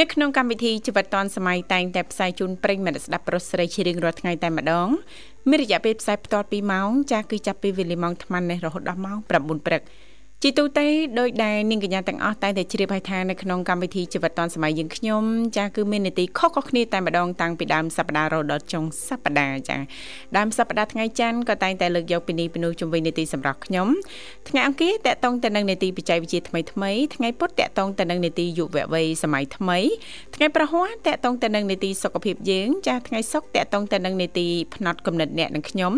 នៅក្នុងកម្មវិធីជីវិតឌွန်សម័យតែងតែផ្សាយជូនប្រិញ្ញមិត្តស្ដាប់ប្រុសស្រីជារៀងរាល់ថ្ងៃតែម្ដងមានរយៈពេលផ្សាយផ្ទាល់2ម៉ោងចាស់គឺចាប់ពីវេលាម៉ោង8:00នេះរហូតដល់ម៉ោង9:00ព្រឹក ជីទូទៅដោយដែលនាងកញ្ញាទាំងអស់តែតែជ្រាបហើយថានៅក្នុងកម្មវិធីជីវិតឌွန်សម័យយើងខ្ញុំចាគឺមាននីតិខុសៗគ្នាតែម្ដងតាំងពីដើមសប្ដាហ៍រហូតដល់ចុងសប្ដាហ៍ចាដើមសប្ដាហ៍ថ្ងៃច័ន្ទក៏តែងតែលើកយកពីនេះពីនោះជំវិញនីតិសម្រាប់ខ្ញុំថ្ងៃអង្គារតកតងទៅនឹងនីតិបច្ចេកវិទ្យាថ្មីថ្មីថ្ងៃពុធតកតងទៅនឹងនីតិយុវវ័យសម័យថ្មីថ្ងៃប្រហ័សតកតងទៅនឹងនីតិសុខភាពយើងចាថ្ងៃសុក្រតកតងទៅនឹងនីតិផ្នត់គំនិតអ្នកនិងខ្ញុំ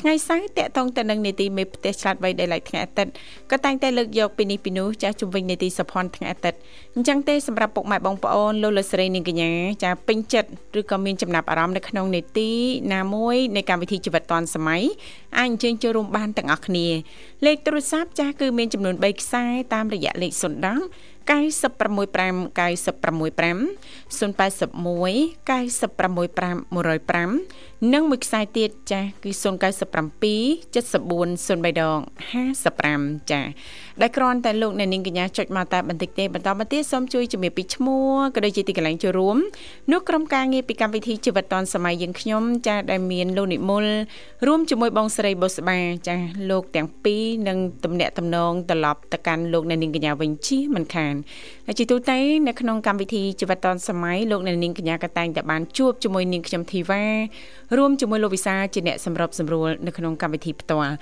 ថ្ងៃសៅរ៍តកតងទៅនឹងនីតិមេផ្ទះឆ្លាតវៃដែលឡៃថ្ងៃអាទិត្យក៏តែងតែលើកយកពីនេះពីនោះចាស់ជំវិញនីតិសុភ័ណ្ឌថ្ងៃអាទិត្យអញ្ចឹងទេសម្រាប់ពុកម៉ែបងប្អូនលោកលោកស្រីនាងកញ្ញាចាពេញចិត្តឬក៏មានចំណាប់អារម្មណ៍នៅក្នុងនីតិណាមួយនៃកម្មវិធីជីវិតឌွန်សម័យអាចអញ្ជើញចូលរួមបានទាំងអស់គ្នាលេខទូរស័ព្ទចាស់គឺមានចំនួន3ខ្សែតាមរយៈលេខ010 965 965 081 965 105និងមួយខ្សែទៀតចាស់គឺ097 74 03ដង55ចាស់ដែលគ្រាន់តែលោកអ្នកនាងកញ្ញាចុចមកតែបន្តិចទេបន្តមកទៀតសូមជួយជំរាបពីឈ្មោះក៏ដូចជាទីកន្លែងចូលរួមនោះក្រុមការងារពីកម្មវិធីជីវិតឌွန်សម័យយើងខ្ញុំចាស់ដែលមានលោកនិមលរួមជាមួយបងស្រីបុស្បាចាស់លោកទាំងពីរនឹងតំណាក់តំណងត្រឡប់ទៅកាន់លោកអ្នកនាងកញ្ញាវិញជាមិនខានហើយជាទូទៅនៅក្នុងកម្មវិធីជីវិតឌွန်សម័យលោកអ្នកនាងកញ្ញាក៏តែងតែបានជួបជាមួយនាងខ្ញុំធីវ៉ារួមជាមួយលោកវិសាជាអ្នកសម្របសម្រួលនៅក្នុងកម្មវិធីផ្ទាល់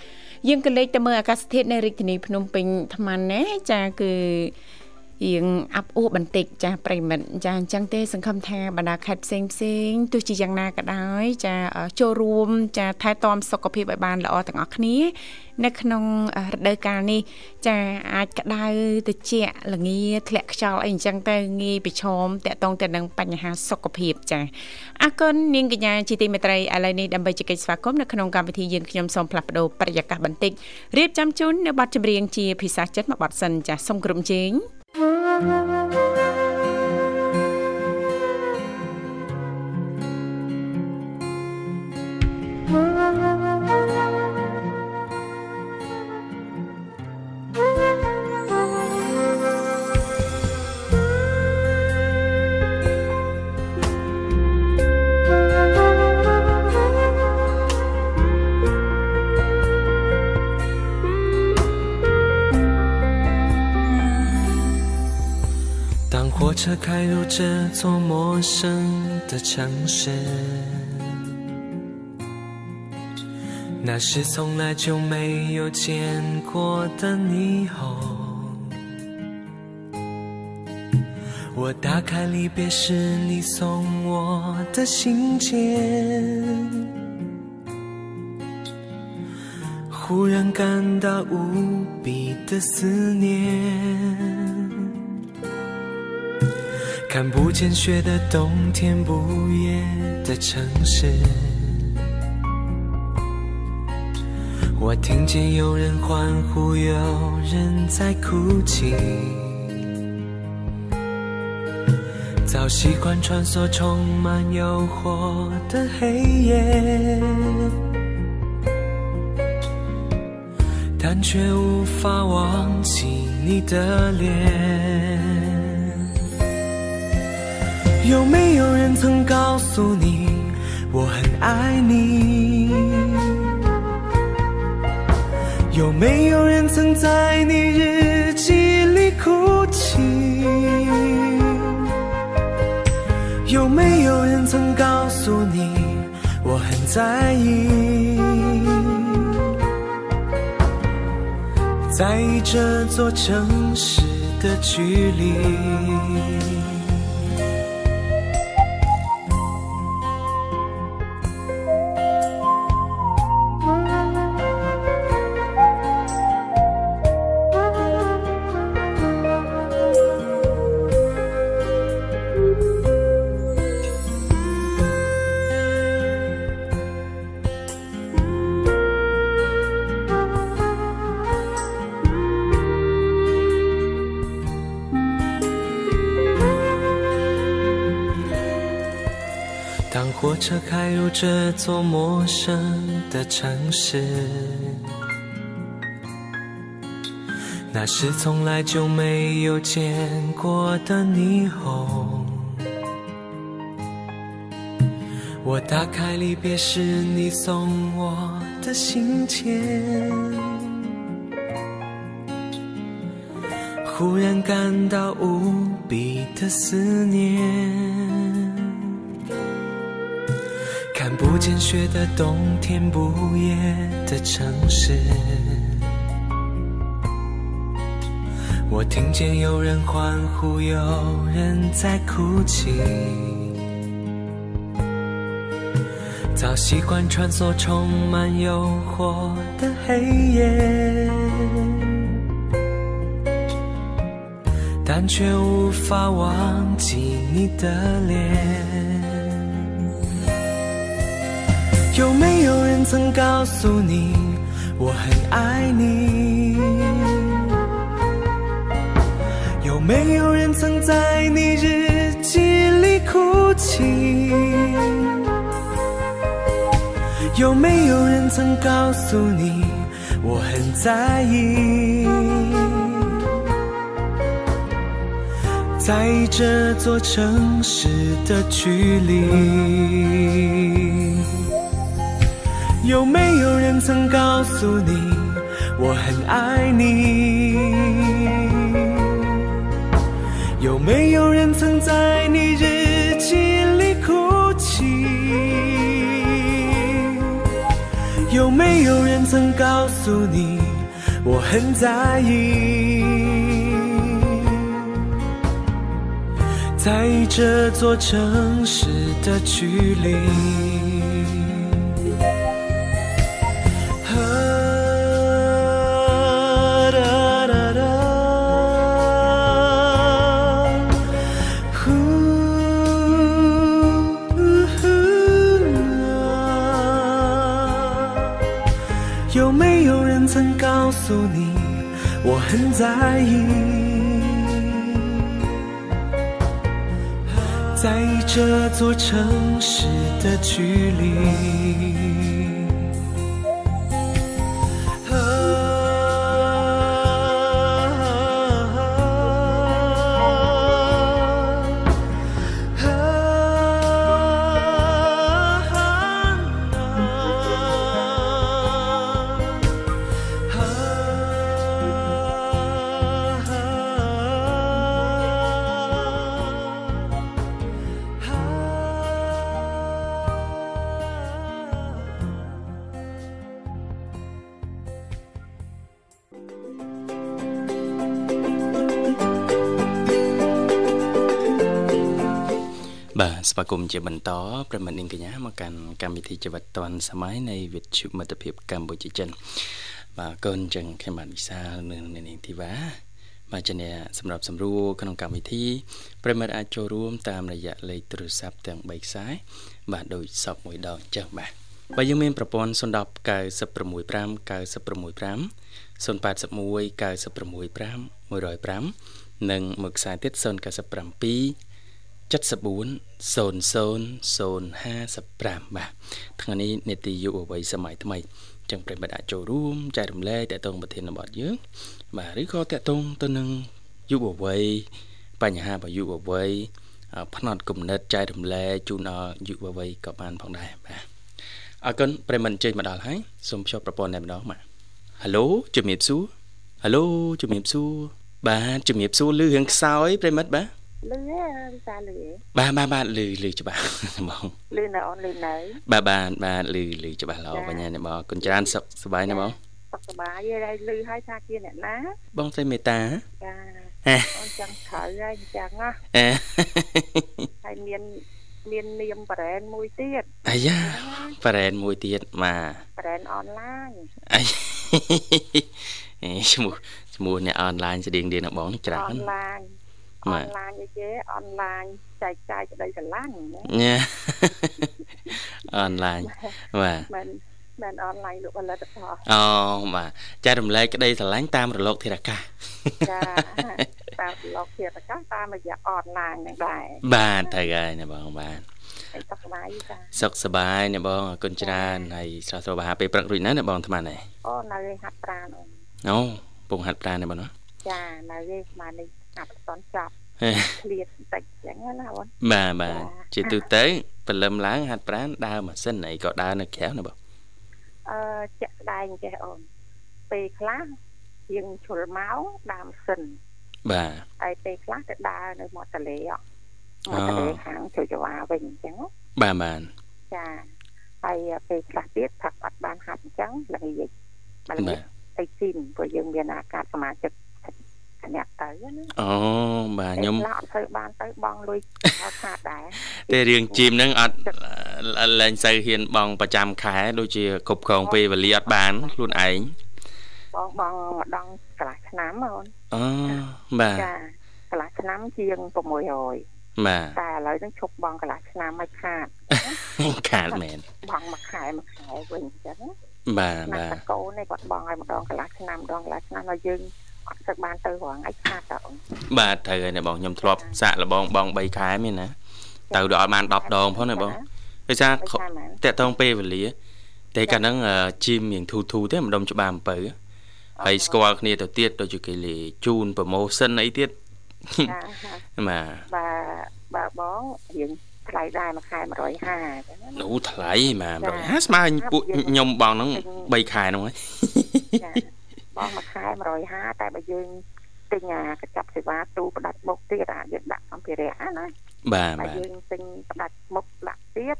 យើងក៏លេចទៅមើលអាកាសធាតុនៅរាជធានីភ្នំពេញថ្មណាចាគឺ រៀងអាប់អួរបន្តិចចាស់ប្រិមិត្តចាអញ្ចឹងទេសង្ឃឹមថាបណ្ដាខេត្តផ្សេងផ្សេងទោះជាយ៉ាងណាក៏ដោយចាចូលរួមចាថែទាំសុខភាពឲ្យបានល្អទាំងអស់គ្នានៅក្នុងរដូវកាលនេះចាអាចក្តៅត្រជាក់ល្ងាធ្លាក់ខ្យល់អីអញ្ចឹងទៅងាយប្រឈមតាក់ទងទៅនឹងបញ្ហាសុខភាពចាអរគុណនាងកញ្ញាជាទីមេត្រីឥឡូវនេះដើម្បីជែកស្វាគមន៍នៅក្នុងកម្មវិធីយើងខ្ញុំសូមផ្លាស់ប្ដូរបរិយាកាសបន្តិចរៀបចំជូននៅប័ណ្ណចម្រៀងជាភាសាចិនមួយបទសិនចាសូមក្រុមជេង Música 当火车开入这座陌生的城市，那是从来就没有见过的霓虹。我打开离别时你送我的信件，忽然感到无比的思念。看不见雪的冬天，不夜的城市。我听见有人欢呼，有人在哭泣。早习惯穿梭充满诱惑的黑夜，但却无法忘记你的脸。有没有人曾告诉你我很爱你？有没有人曾在你日记里哭泣？有没有人曾告诉你我很？在意，在意这座城市的距离。车开入这座陌生的城市，那是从来就没有见过的霓虹。我打开离别时你送我的信笺，忽然感到无比的思念。看不见雪的冬天，不夜的城市。我听见有人欢呼，有人在哭泣。早习惯穿梭充满诱惑的黑夜，但却无法忘记你的脸。有没有人曾告诉你我很爱你？有没有人曾在你日记里哭泣？有没有人曾告诉你我很在意？在意这座城市的距离。有没有人曾告诉你我很爱你？有没有人曾在你日记里哭泣？有没有人曾告诉你我很在意？在意这座城市的距离。诉你，我很在意，在意这座城市的距离。 ស្វាគមន៍ជាបន្តប្រិមិត្តនាងកញ្ញាមកកាន់កម្មវិធីជីវិតឌွန်សម័យនៃវិទ្យុមិត្តភាពកម្ពុជាចិនបាទកូនចឹងខ្ញុំបាទវិសាលនៅនាងធីវ៉ាបាទជំនាសម្រាប់សម្រួលក្នុងកម្មវិធីប្រិមិត្តអាចចូលរួមតាមរយៈលេខទូរស័ព្ទទាំង3ខ្សែបាទដូចសពមួយដងចឹងបាទបើយើងមានប្រព័ន្ធ010 965 965 081 965 105និងមួយខ្សែទៀត097 74 00055បាទថ្ងៃនេះនេតិយុវវ័យសម័យថ្មីចឹងប្រិមិត្តអាចចូលរួមចែករំលែកតទៅប្រធានបទយើងបាទឬក៏តទៅទៅនឹងយុវវ័យបញ្ហារបស់យុវវ័យផ្នត់គំនិតចែករំលែកជូនដល់យុវវ័យក៏បានផងដែរបាទអរគុណប្រិមិត្តជើញមកដល់ហើយសូមភ្ជាប់ប្រព័ន្ធតែម្ដងបាទហៅឡូជំរាបសួរហៅឡូជំរាបសួរបាទជំរាបសួរលឺរឿងខ្សោយប្រិមិត្តបាទ លឺទេវិសាលឺទេបាទបាទបាទលឺលឺច្បាស់បងលឺនៅអូនលឺនៅបាទបាទបាទលឺលឺច្បាស់ល្អបញ្ញានេះបងអរគុណច្រើនសុខសប្បាយណាបងសុខសប្បាយហើយលឺហើយថាជាអ្នកណាបងស្រីមេត្តាចាហេអូនចង់ត្រូវហើយអញ្ចឹងណាអេហើយមានមាននាមបរ៉ែនមួយទៀតអាយ៉ាប្រែនមួយទៀតបាទបរ៉ែនអនឡាញអាយអេឈ្មោះឈ្មោះអ្នកអនឡាញស្តៀងទៀតណាបងច្រើអននឡាញ អបាទនឡាញអីគេអនឡាញចែកចាយក្តីស្រឡាញ់ណាញ៉ាអនឡាញបាទមិនមិនអនឡាញលោកផលិតផលអូបាទចែករំលែកក្តីស្រឡាញ់តាមរលកធារកាសចាតាមលោកធាតុអាកាសតាមរយៈអនឡាញហ្នឹងដែរបាទត្រូវហើយណាបងបាទហើយសុខសប្បាយចាសុខសប្បាយណាបងអរគុណច្រើនហើយស្រស់ស្រួលបរិហាពេលព្រឹករួចណាស់ណាបងអាត្មានេះអូនៅឯហាត់ប្រាណអូនអូពងហាត់ប្រាណណាបងណាចានៅឯស្មាន នេះហាត់អត់តន់ចប់ហេឃ្លាតបន្តិចអញ្ចឹងណាអូនបាទបាទចាជាទូទៅព្រលឹមឡើងហាត់ប្រាណដើរម៉ាស៊ីនអីក៏ដើរនៅក្រៅណាបងអឺជាក់ស្ដែងចេះអូនពេលខ្លះយើងជុលមកដើមសិនបាទហើយពេលខ្លះទៅដើរនៅមាត់ទន្លេអអូមាត់ទន្លេខាងជួយចវាវិញអញ្ចឹងបាទបាទចាហើយពេលខ្លះទៀតផឹកអត់បានហាត់អញ្ចឹងល្ងាចមកល្ងាបាចទអីស៊ីនព្រោះយើងមានអាកាសសមាជិក អ្នកទៅណាអូបាទខ្ញុំពេលខ្លះអត់សូវបានទៅបងលុយដល់ខាតដែរតែរឿងជីមហ្នឹងអត់អឺលែងសូវហ៊ានបងប្រចាំខែដូចជាគ្រប់គ្រងពេលវេលាអត់បានខ្លួនឯងបងបងម្ដងកន្លះឆ្នាំអូនអូបាទចាកន្លះឆ្នាំជាង600បាទតែឥឡូវហ្នឹងឈប់បងកន្លះឆ្នាំឲ្យខាតខាតមែនបងមួយខែមួយខែវិញអញ្ចឹងបាទណាបាទតកូននេះគាត់បងឲ្យម្ដងកន្លះឆ្នាំម្ដងកន្លះឆ្នាំហើយយើង អត់ទៅបានទៅរងឲ្យខាតតើអូនបាទត្រូវហើយណាបងខ្ញុំធ្លាប់សាក់លបងបង3ខែមានណាទៅដល់អត់បាន10ដងផងណាបងដោយសារមិនខានមែនតាក់តងពេលវេលាតែកាលហ្នឹងអឺជីមរៀងធូរធូរទេម្ដុំច្បារអំពៅហើយស្គាល់គ្នាទៅទៀតដូចជាគេលេជូនប្រម៉ូសិនអីទៀតចាចាបាទបើបើបងយើងថ្លៃដែរមួយខែ150អញ្ចឹងណានោះថ្លៃបាទចា150ស្មើពួកខ្ញុំបងហ្នឹង3ខែហ្នឹងហើយចា បងមួយខែ150តែបើយើងទិញអាកញ្ចប់សេវាទូផ្ដាច់មុខទៀតអាយើងដាក់សម្ភារៈណាបាទតែបាទយើងទិញផ្ដាច់មុខដាក់ទៀត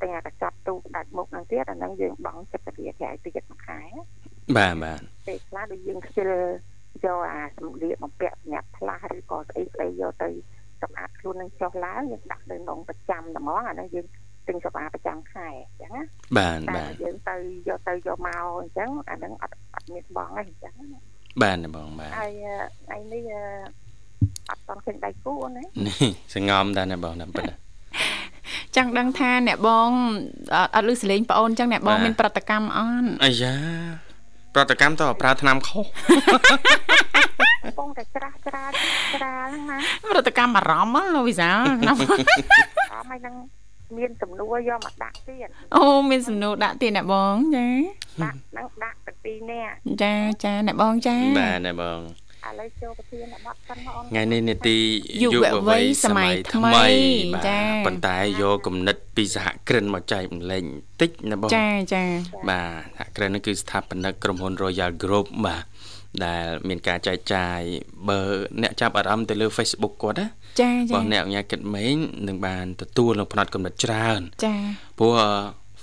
ទិញអាកញ្ចប់ទូផ្ដាច់មុខហ្នឹងទៀតអាហ្នឹងយើងបង់ចិត្តរៀលក្រៅទៀតមួយខែបាទបាទពេលខ្លះដូចយើងខ្ជិលយកអាសម្លៀកបំពាក់សម្រាប់ផ្លាស់ឬក៏ស្អីស្អីយកទៅសម្អាតខ្លួននឹងចុះឡើងយើងដាក់នៅក្នុងប្រចាំតែហ្មងអាហ្នឹងយើងទិញសម្អាតប្រចាំខែអញ្ចឹងណាបាទតែបាទយើងទៅយកទៅយកមកអញ្ចឹងអាហ្នឹងអត់ សងំដែរណាបងតាមពិតណាចង់ដឹងថាអ្នកបងអត់អត់លឺសលេងប្អូនចឹងអ្នកបងបាទមានប្រតិកម្មអត់អាយ៉ាប្រតិកម្មតើប្រើថ្នាំខុសកំពុងតែច្រាស់ច្រាលច្រាលហ្នឹងណាប្រតិកម្មអារម្មណ៍ហ៎លោកវិសាលណាអមហើយហ្នឹងមានសំណួរយកមកដាក់ទៀតអូមានសំណួរដាក់ទៀតអ្នកបងចាដាក់ហ្នឹងដាក់ទៅពីរនាក់ចាចាអ្នកបងចាបាទណាបង ឥឡូវចូលប្រធានបទសិនមកអូនថ្ងៃនេះនេតិយុវវ័យសម័យថ្មីបាទចាប៉ុន្តែយកគំនិតពីសហគ្រិនមកចែកម្លែងបន្តិចណាបងចាចាបាទសហគ្រិននេះគឺស្ថាបនិកក្រុមហ៊ុន Royal Group បាទដែលមានការចែកចាយបើអ្នកចាប់អារម្មណ៍ទៅលើ Facebook គាត់ណាចាបោះចាអ្នកញ៉ាគិតម៉េងនឹងបានទទួលនៅផ្នែកកំណត់ច្រើន ចាព្រោះ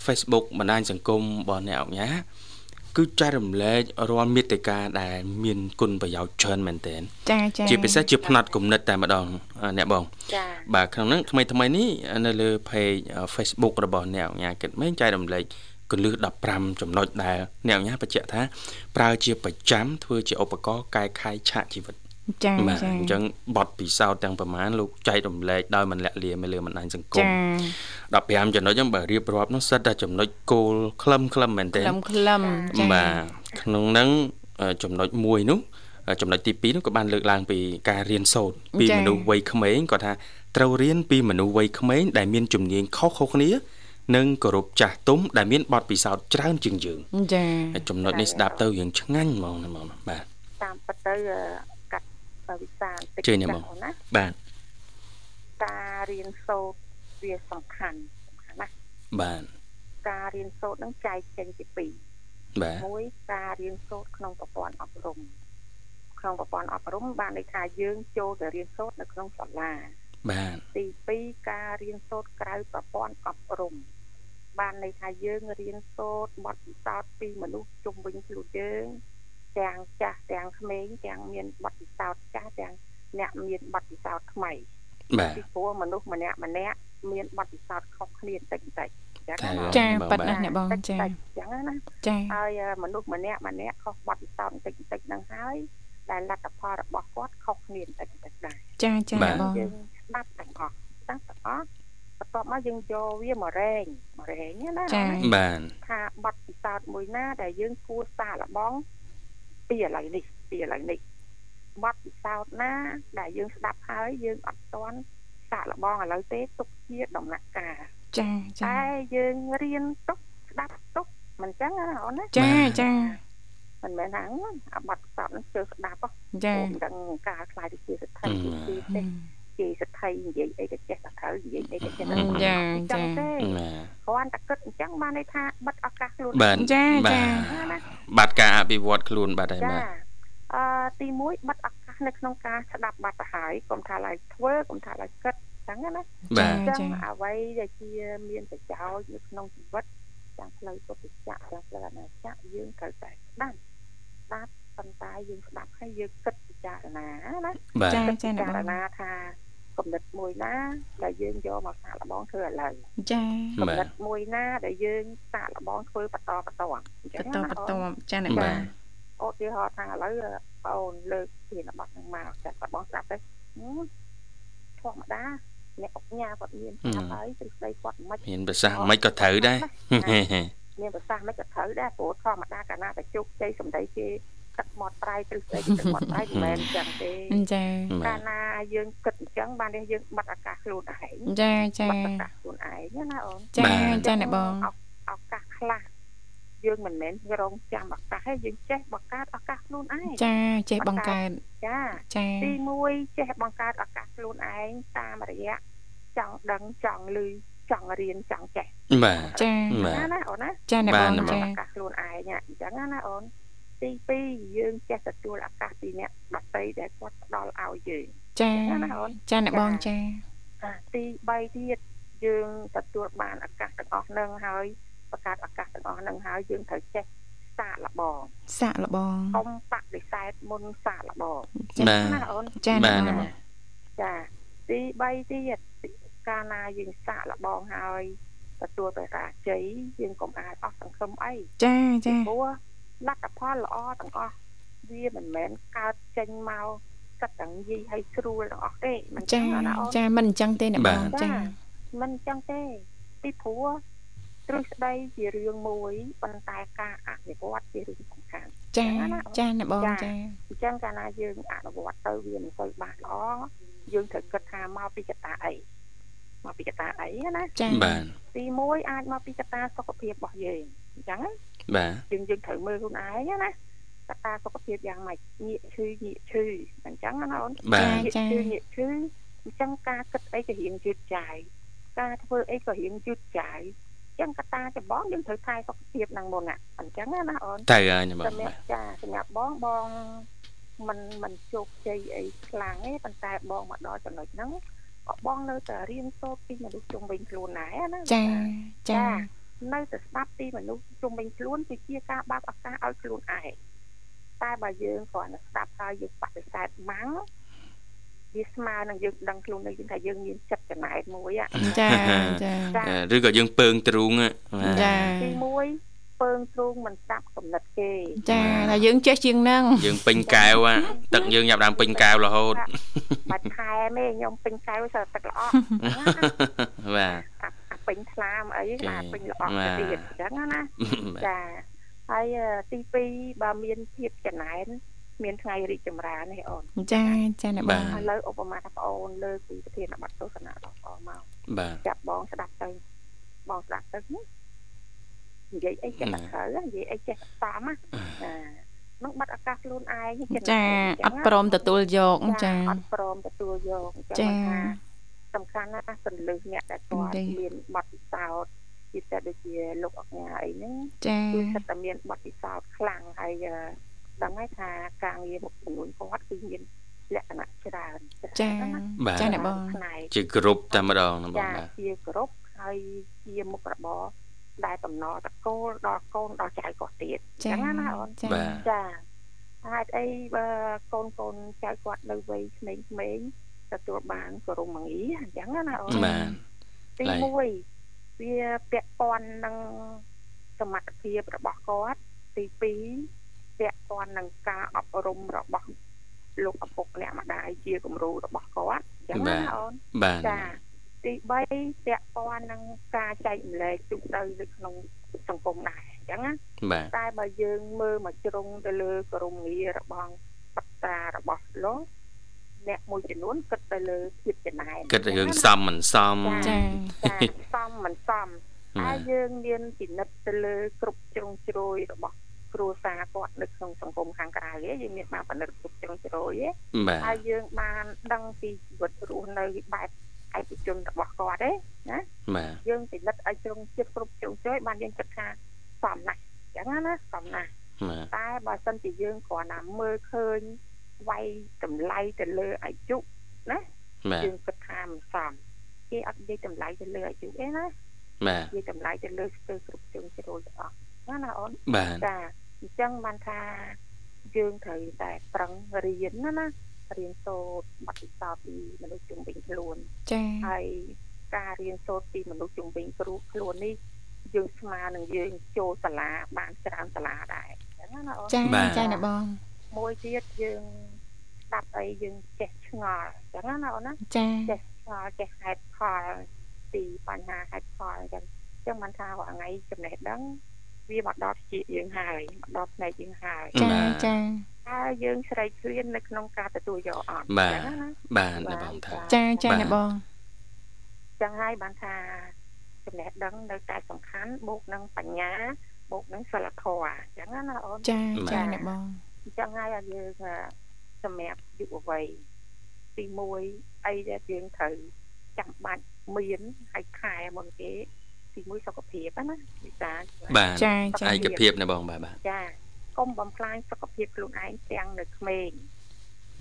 Facebook បណ្ដាញសង្គមរបស់អ្នកអង្គញា គឺចែករំលែករាល់មេតិកាដែល មានគុណប្រយោជន៍ច្រើនមែនទែនចាចាជាពិសេសជាផ្នែកគំនិតតែម្ដងអ្នកបងចាបាទក្នុងហ្នឹងថ្មីថ្មីនេះនៅលើ page Facebook របស់អ្នកអង្គញាគិតមែនចែករំលែកកលឹះ15ចំណុចដែលអ្នកអង្គញាបញ្ជាក់ថាប្រើជាប្រចាំធ្វើជាឧបករណ៍កែខៃឆាកជីវិត ចាបាទចាអញ្ចឹងបទពិសោធន៍ទាំងប្រមាណលោកចែករំលែកដោយមិនលាក់លៀមនៅលើបណ្ដាញសង្គមចា15ចំណុចហ្នឹងបើរៀបរាប់នោះសិតតែចំណុចគោលខ្លឹមខ្លឹមមែនទេក្លឹមក្លឹមចាបាទក្នុងហ្នឹងអឺចំណុចមួយនោះអឺចំណុចទី2នោះក៏បានលើកឡើងពីការរៀនសូត្រពីមនុស្សវ័យក្មេងគាត់ថាត្រូវរៀនពីមនុស្សវ័យក្មេងដែលមានជំនាញខុសៗគ្នានិងគោរពចាស់ទុំដែលមានបទពិសោធន៍ច្រើនជាងយើងចាហើយចំណុចនេះស្ដាប់ទៅរឿងឆ្ងាញ់ហ្មងណាហ្មងបាទតាមពិតទៅ អឺកាត់វិសាលតិចជួយណាបងអូនណាបាទការរៀនសូត្រវាសំខាន់សំខាន់ណាស់បាទការរៀនសូត្រហ្នឹងចែកចេញជាពីរបាទមួយការរៀនសូត្រក្នុងប្រព័ន្ធអប់រំក្នុងប្រព័ន្ធអប់រំបានន័យថាយើងចូលទៅរៀនសូត្រនៅក្នុងសាលាបាទទី2ការរៀនសូត្រក្រៅប្រព័ន្ធអប់រំបានន័យថាយើងរៀនសូត្របទពិសោធន៍ពីមនុស្សជុំវិញខ្លួនយើង ទាំងចាស់ទាំងក្មេងទាំងមានបទពិសោធន៍ចាស់ទាំងអ្នកមានបទពិសោធន៍ថ្មីបាទពីព្រោះមនុស្សម្នាក់ម្នាក់មានបទពិសោធន៍ខុសគ្នាបន្តិចបន្តិចចឹងណាចាបងប៉ិតបាទណាស់អ្នកបងចាតិចៗចឹងណាចាហើយមនុស្សម្នាក់ម្នាក់ខុសបទពិសោធន៍បន្តិចបន្តិចហ្នឹងហើយដែលលទ្ធផលរបស់គាត់ខុសគ្នាបន្តិចបន្តិចដែរចាចាបាទអ្នកបងយើងស្ដាប់ទាំងអស់ស្ដាប់ទាំងអស់បន្ទាប់មកយើងយកវាមករែងមករែងណាចាបាទថាបទពិសោធន៍មួយណាដែលយើងគួរសាកល្បង ពីឥឡូវនេះពីឥឡូវនេះបទពិសោធន៍ណាដែលយើងស្ដាប់ហើយយើងអត់ទាន់សាកល្បងឥឡូវទេទុកជាដំណាក់កាលចាចាតែយើងរៀនទុកស្ដាប់ទុកមិនចឹងណាអូនណាចាចាមិនមែនថាអាបទពិសោធន៍ហ្នឹងជឿស្ដាប់ហ៎ចាមិនដឹងការខ្លាយទៅជាសិទ្ធិជាជាទេ ជាសិទ្ធិនិយាយអីក៏ចេះតែត្រូវនិយាយអីក៏ចេះតែចាអញ្ចឹចាងទេបាទគ្រាន់តែគិតអញ្ចឹងបានន័យថាបិទឱកាសខ្លួនបាទចាបាចាទណាបាត់ការអភិវឌ្ឍខ្លួនបាត់ហើយចាបាទអឺទី1បិទឱកាសនៅក្នុងការស្ដាប់បាត់ទៅហើយកុំថាឡើយធ្វើកុំថាឡើយគិតអញ្ចឹងណាបាទអញ្ចឹងអ្វីដែលជាមានប្រយោជន៍នៅក្នុងជីវិតទាំងផ្លូវពុទ្ធចក្រទាំងផ្លូវអនាចក្រយើងត្រូវតែស្ដាប់ស្ដាប់ប៉ុន្តែយើងស្ដាប់ហើយយើងគិតពិចារណាណាបាទចាគិតចាពិអ្នកចាបรงណាថា គំនិតមួយណាដែលយើងយកមកសាកល្បងធ្វើឥឡូវចាគំបាទនិតមួយណាដែលយើងសាកល្បងធ្វើបន្តបន្តអញ្ចឹបងតណាបអូតនចាអ្នកបបាងទឧទាហរណ៍ថាឥឡូវបងអូនលើកពីនបត់ហ្នឹងមកចាត់បងស្ដាប់ទៅហឹមធម្មតាអ្នកអុកញ៉ាគាត់មានស្ដាប់ហើយទ្រឹស្ដីគាត់មិនមានប្រសាសន៍មិនក៏ត្រូវដែរមានប្រសាសន៍មិនក៏ត្រូវដែរព្រោះធម្មតាកាលណាតែជោគជ័យសម្ដីគេ ទឹកមាត់ប្រៃទ្រឹស្ដីគេទឹកមាត់ប្រៃមិនមែនអញ្ចឹងទេចាកាលណាយើងគិតអញ្ចឹងបាននេះយើងបាត់ឱកាសខ្លួនឯងចាចាបាត់ឱកាសខ្លួនឯងណាអូនចាចាអ្នកបងឱកាសខ្លះយើងមិនមែនរងចាំឱកាសទេយើងចេះបង្កើតឱកាសខ្លួនឯងចាចេះបង្កើតចាចាទី1ចេះបង្កើតឱកាសខ្លួនឯងតាមរយៈចង់ដឹងចង់ឮចង់រៀនចង់ចេះបាទចាបាទណាណាអូនណាចាអ្នកបងបាទចាឱកាសខ្លួនឯងអញ្ចឹងណាអូន ទី2យើងចេះទទួលឱកាសពីអ្នកដទៃដែលគាត់ផ្ដល់ឲ្យយើងចាណាអូនចាអ្នកបងចាអាទី3ទៀតយើងទទួលបានឱកាសទាំងអស់ហ្នឹងហើយបង្កើតឱកាសទាំងអស់ហ្នឹងហើយយើងត្រូវចេះសាកល្បងសាក់លបងកុំបដិសេធមុនសាកល្បងបាទណាអូនចាបាទអ្នកបងចាទី3ទៀតកាលណាយើងសាកល្បងហើយទទួលបរាជ័យយើងកុំអាចអស់សង្ឃឹមអីចាចាព្រោះ លទ្ធផលល្អទាំងអស់វាមិនមែនកើតចេញមកកាត់ទាំងនិយាយឲ្យស្រួលទាំងអស់ទេមិនចាចឹងណាអូនចាមិនអញ្ចឹងទេអ្នកបងចាមិនចឹងទេពីព្រោះទ្រឹស្ដីជារឿងមួយប៉ុន្តែការអនុវត្តជារឿងសំខាន់ចាចាអ្នកបងចាអញ្ចឹងកាលណាយើងអនុវត្តទៅវាមិនសូវបានល្អយើងត្រូវគិតថាមកពីកត្តាអីមកពីកត្តាអីណាចាបាទទី1អាចមកពីកត្តាសុខភាពរបស់យើងអញ្ចឹងណា បាទ យើងយើងត្រូវមើលខ្លួនឯងណាកត្តាសុខភាពយ៉ាងម៉េចងាកឈឺងាកឈឺអញ្ចឹងណាអូន បាទ ងាកឈឺងាកឈឺអញ្ចឹងការគិតអីក៏រៀងយឺតចាយការធ្វើអីក៏រៀងយឺតចាយអញ្ចឹងកត្តាចម្បងយើងត្រូវថែសុខភាពហ្នឹងមុនណាអញ្ចឹងណាអូន ទៅហើយណាបង សម្រាប់ចាសម្រាប់បងបងมันมันជោគជ័យអីខ្លាំងទេប៉ុន្តែបងមកដល់ចំណុចហ្នឹងក៏បងនៅតែរៀនសូត្រពីមនុស្សជុំវិញខ្លួនដែរណា ចាចា នៅតែស្ដាប់ពីមនុស្សជុំវិញខ្លួនគឺជាការបើកឱកាសឲ្យខ្លួនឯងតែបើយើងគ្រាន់តែស្ដាប់ហើយយើងបដិសេធម៉ាំងវាស្មើនឹងយើងដឹងខ្លួននៅយើងថាយើងមានចិត្តចំណែកមួយហ่ะចាចាចាឬក៏យើងពើងទ្រូងបាទចាទី1ពើងទ្រូងមិនស្ដាប់កំណត់គេចាតែយើងចេះជាងហ្នឹងយើងពេញកែវទឹកយើងញ៉ាំដើមពេញកែវរហូតបាច់ថែមទេខ្ញុំពេញកែវសើទឹកល្អបាទអាអា ពេញថ្លាមអីចាណាពេញល្អបាទទៅទៀតអញ្ចឹងណាចាហើយអឺទី2បើមានភាពចំណែនមានថ្ងៃរីកចម្រើនទេអូនចាចាអ្នកបងឥឡូវឧបមាថាបងអូនលើកពីប្រធានបទទស្សនៈរបស់បងមកបាទចាប់បងស្ដាប់ទៅបងស្ដាប់ទៅណានិយាយអីចេះតែត្រូវណានិយាយអីចេះតែសមណាណានឹងបាត់ឱកាសខ្លួនឯងចិត្តចាអត់ព្រមទទួលយកចាអត់ព្រមទទួលយកអញ្ចឹងចាថា សំខាន់ណាស់សន្លឹះអ្នកដែលគាត់ទេមានបទពិសោធន៍ពិសេសដូចជាលោកអង្ញាអីហ្នឹងចាគឺសិតតែមានបទពិសោធន៍ខ្លាំងហើយអឺដឹងហើយថាការងារមុខចំនួនគាត់គឺមានលក្ខណៈច្រើនចាបាទចាអ្នកបងផ្នែកជាគ្រប់តែម្ដងណាបងចាបាទជាគ្រប់ហើយជាមុខរបរដែលតំណតកូលដល់កូនដល់ចៅគាត់ទៀតចាចឹងណាអូនចាបាទចាហេតុអីបើកូនកូនចៅគាត់នៅវ័យក្មេងៗ ទទួលបានគោរមងារអញ្ចឹងណាអូនបាទទីឡើយ1វាពាក់ព័ន្ធនឹងសមត្ថភាពរបស់គាត់ទី2ពាក់ព័ន្ធនឹងការអប់រំរបស់លោកឪពុកអ្នកម្ដាយជាគំរូរបស់គាត់អញ្ចឹងណាអូនបាទចាទី3ពាក់ព័ន្ធនឹងការចែករំលែកទូទៅនៅក្នុងសង្គមដែរអញ្ចឹងណាបាទតែបើយើងមើលមកជ្រុងទៅលើក្រមងាររបស់បត្រារបស់លោក អ្នកមួយចំនួនគិតទៅលើភាពចំណែនគិតរឿងសមមិនសមចាចាសមមិនសមតែយើងមានពិនិត្យទៅលើគ្រប់ជ្រុងជ្រោយរបស់គ្រួសារគាត់នៅក្នុងសង្គមខាងក្រៅឯងយើងមានបានពិនិត្យគ្រប់ជ្រុងជ្រោយឯងបាទហើយយើងបានដឹងពីជីវិតរស់នៅបែបឯកជនរបស់គាត់ទេណាបាទយើងពិនិត្យឲ្យជ្រុងជ្រោយគ្រប់ជ្រុងជ្រោយបានយើងគិតថាសមណាស់អញ្ចឹងណាសមណាស់បាទតែបើសិនជាយើងគ្រាន់តែមើលឃើញ វាយតម្លៃទៅលើអាយុណាបាទយើងគិតថាមិនសមគេអត់និយាយតម្លៃទៅលើអាយុទេណាបាទនិយាយតម្លៃទៅលើស្ទើរគ្រប់ជ្រុងជ្រោយទាំងអស់ណាណាអូនបាទចាអញ្ចឹងបានថាយើងត្រូវតែប្រឹងរៀនណាណារៀនសូត្របទពិសោធន៍ពីមនុស្សជុំវិញខ្លួនចាហើយការរៀនសូត្រពីមនុស្សជុំវិញគ្រូខ្លួននេះយើងស្មើនឹងយើងចូលសាលាបានច្រើនសាលាដែរអញ្ចឹងណាអូនចាបាទចាអ្នកបង មួយទៀតយើងស្ដាប់អីយើងចេះឆ្ងល់អញ្ចឹងណាអូនណាចាចេះឆ្ងល់ចេះហេតុផលពីបញ្ហាហេតុផលអញ្ចឹងអញ្ចឹងបានថារាល់ថ្ងៃចំណេះដឹងវាមកដល់ជាយើងហើយមកដល់ផ្នែកយើងហើយចាចាហើយយើងស្រេកឃ្លាននៅក្នុងការទទួលយកអត់បាទអញ្ចឹងណាបាទណាបងថាចាចាបាទអ្នកបងចឹងហើយបានថាចំណេះដឹងនៅតែសំខាន់បូកនឹងបញ្ញាបូកនឹងសិលធម៌អញ្ចឹងណាអូនចាចាអ្នកបង អញ្ចឹងហើយឲ្យយើងអឺសម្រាប់យុវវ័យទី1អីដែលយើងត្រូវចាំបាច់មានហើយខែមុនគេទី1សុខភាពណាវិសាបាទចាចាឯកភាពណាបងបាទបាទចាកុំបំផ្លាញសុខភាពខ្លួនឯងទាំងនៅក្មេង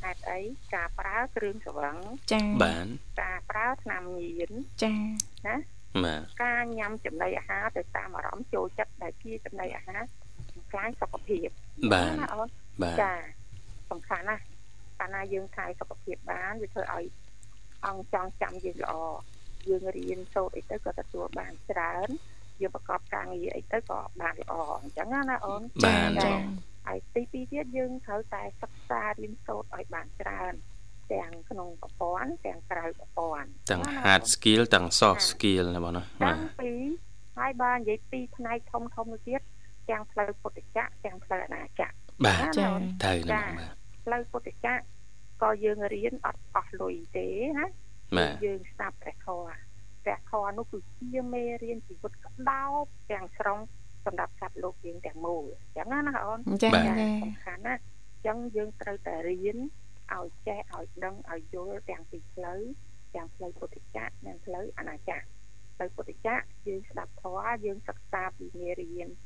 ហេតុអីការប្រើគ្រឿងស្រវឹងចាបាទការប្រើថ្នាំញៀនចាណាបាទការញ៉ាំចំណីអាហារទៅតាមអារម្មណ៍ចូលចិត្តដែលជាចំណីអាហារខ្លាំងសុខភាពបាទណាអូន បាទចាសំខាន់ណាស់កាលណាយើងថែសុខភាពបានវាធ្វើឲ្យអង្គចង់ចាំយើងល្អយើងរៀនសូត្រអីទៅក៏ទទួលបានច្រើនយើងប្រកបការងារអីទៅក៏បានល្អអញ្ចឹងណាអូនបាទចាបងហើយទីពីរទៀតយើងត្រូវតែសិក្សារៀនសូត្រឲ្យបានច្រើនទាំងក្នុងប្រព័ន្ធទាំងក្រៅប្រព័ន្ធទាំងណា hard អូន skill ទាំង soft skill ណាបងណាបាតាំទងពីហើយបើនិយាយពីផ្នែកធំធំទៅទៀតទាំងផ្លូវពុទ្ធចក្រទាំងផ្លូវអនាចក្រ បាទចាត្រូវណាបងបាទផ្លូវពុទ្ធចក្រក៏យើងរៀនអត់អស់លុយទេណាបាទយើងស្ដាប់ព្រះធម៌ព្រះធម៌នោះគឺជាមេរៀនជីវិតក្តោបទាំងស្រុងសម្រាប់សត្វលោកយើងទាំងមូលអញ្ចឹងណាណាអូនចាបាទចាសំខាន់ណាស់អញ្ចឹងយើងត្រូវតែរៀនឲ្យចេះឲ្យដឹងឲ្យយល់ទាំងពីផ្លូវទាំងផ្លូវពុទ្ធចក្រនិងផ្លូវអនាចក្រផ្លូវពុទ្ធចក្រយើងស្ដាប់ធម៌យើងសិក្សាពីមេរៀនជី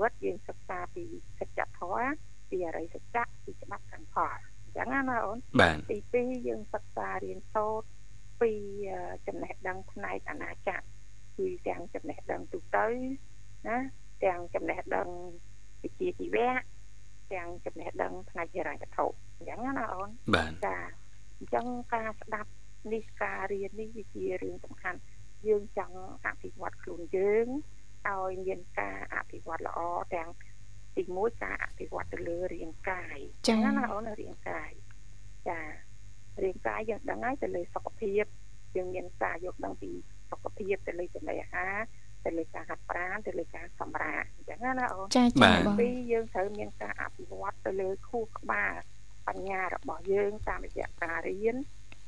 វិតយើងសិក្សាពីសច្ចធម៌ពីអរិយសច្ចៈពីច្បាប់កម្មផលអញ្ចឹងណាណាអូនបាទទី2យើងសិក្សារៀនសូត្រពីអឺចំណេះដឹងផ្នែកអនាចក្រគឺទាំងចំណេះដឹងទូទៅណាទាំងចំណេះដឹងវិជ្ជាជីវៈទាំងចំណេះដឹងផ្នែកហិរញ្ញវត្ថុអញ្ចឹងណាអូនបាទចាអញ្ចឹងការស្ដាប់នេះការរៀននេះវាជារឿងសំខាន់យើងចង់អភិវឌ្ឍខ្លួនយើង ឲ្យមានការអភិវឌ្ឍល្អទាំងទី1ការអភិវឌ្ឍទៅលើរាងកាយចាណាណាអូនរាងកាយចារាងកាយយើងដឹងហើយទៅលើសុខភាពយើងមានការយកដឹងពីសុខភាពទៅលើចំណីអាហារទៅលើការហាត់ប្រាណទៅលើការសម្រាកអញ្ចឹងណាអូនចាចាអ្នកបងពីរយើងត្រូវមានការអភិវឌ្ឍទៅលើខួរក្បាលបញ្ញារបស់យើងតាមរយៈការរៀន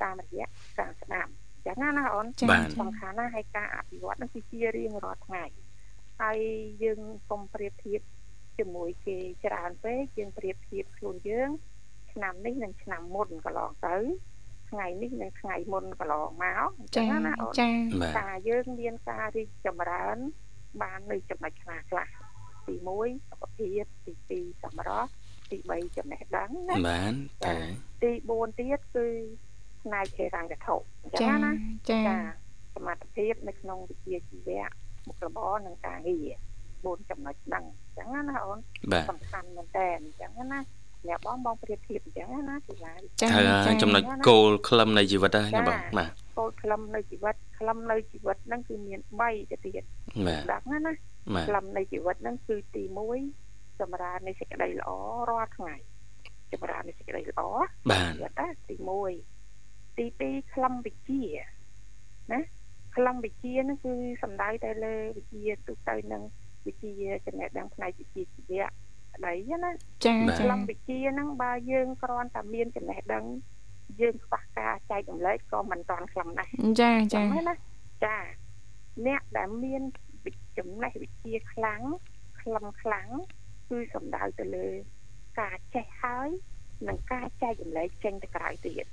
តាមរយៈការស្ដាប់អញ្ចឹងណាណាអូនចាបាទសំខាន់ណាស់ហើយការអភិវឌ្ឍនោះគឺជារៀងរាល់ថ្ងៃ ហើយយើងកុំប្រៀបធៀបជាមួយគេច្រើនពេកយើងប្រៀបធៀបខ្លួនយើង ឆ្នាំនេះនិងឆ្នាំមុនកន្លងទៅថ្ងៃនេះនិងថ្ងៃមុនកន្លងមកអញ្ចឹចាងណាអូនចាបាទថាយើងមានការរីកចម្រើន បាននៅចំណុចខ្លះខ្លះទី1សុខភាពទី2សម្រស់ទី3ចំណេះដឹងណាបានតើទី4ទៀតគឺផ្នែកហេរញ្ញវត្ថុអញ្ចឹចាងណាចាចាសមត្ថភាពនៅក្នុងវិជ្ជាជីវៈ មុខរបរនិងការងារ4ចំណុចហ្នឹងអញ្ចឹងណាអូនបាទសំខាន់មែនតើអញ្ចឹងណាអ្នកបងបងប្រៀបធៀបអញ្ចឹងណាគឺឡាយចាត្រូវហើយចំណុចគោលខ្លឹមនៃជីវិតហើយណាបងបាទគោលខ្លឹមនៃជីវិតខ្លឹមនៃជីវិតហ្នឹងគឺមាន3ទៅទៀតបាទដឹងណាណាបាទខ្លឹមនៃជីវិតហ្នឹងគឺទី1ចម្រើននៃសេចក្តីល្អរាល់ថ្ងៃចម្រើននៃសេចក្តីល្អបាទជីវិតណាទី1ទី2ខ្លឹមវិជ្ជាណា ខ្លឹមវិជ្ជាហ្នឹងគឺសំដៅទៅលើវិជ្ជាទូទៅនឹងវិជ្ជាចំណេះដឹងផ្នែកវិជ្ជាជីវៈស្ដីណាចាបាទចាខ្លឹមវិជ្ជាហ្នឹងបើយើងគ្រាន់តែមានចំណេះដឹងយើងខ្វះការចែករំលែកក៏មិនតាន់ខ្លឹមដែរចាចាចាំណាចាអ្នកដែលមានវិចំណេះវិជ្ជាខ្លាំងខ្លឹមខ្លាំងគឺសំដៅទៅលើការចេះហើយនិងការចែករំលែកចេញទៅក្រៅទៀត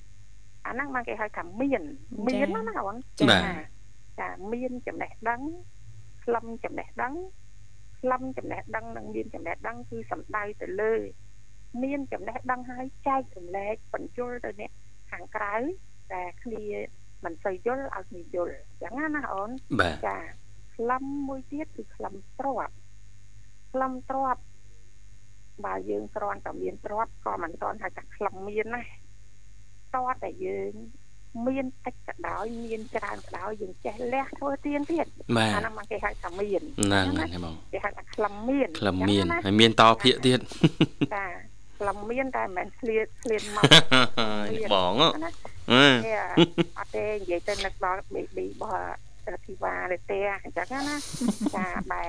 អាហ្នឹងមកគេហៅថាមានមានណាណាអូនបាទ ចាមានចំណេះដឹងខ្លឹមចំណេះដឹងខ្លឹមចំណេះដឹងនិងមានចំណេះដឹងគឺសំដៅទៅលើ មានចំណេះដឹងហើយចែករំលែកបញ្យលទៅអ្នកខាងក្រៅតែគ្នាមិនសូវយល់ឲ្យគ្នាយល់អញ្ចឹងណាណាអូនបាទចាខ្លឹមមួយទៀតគឺខ្លឹមទ្របខ្លឹមទ្របបើយើងគ្រាន់តែមានទ្របក៏មិនទាន់ហៅថាខ្លឹមមានណាតើតែយើង មានតិចក៏ដោយមានច្រើនក៏ដោយយើងចេះលះធ្វើទៀងទៀតបាអាទហ្នឹងមកគេហៅថាមានហ្នឹងហើយណាបងគេហៅថាខ្លឹមមានខ្លឹមមានអញ្ចឹងណាហើយមានតភាកទៀតចាខ្លឹមមានតែមិនមែនឆ្លៀតឆ្លៀនមកបងអឺណាទេអត់ទេនិយាយទៅនឹកដល់ baby របស់ ធីវ៉ាលេទេអញ្ចឹងណាចាបែ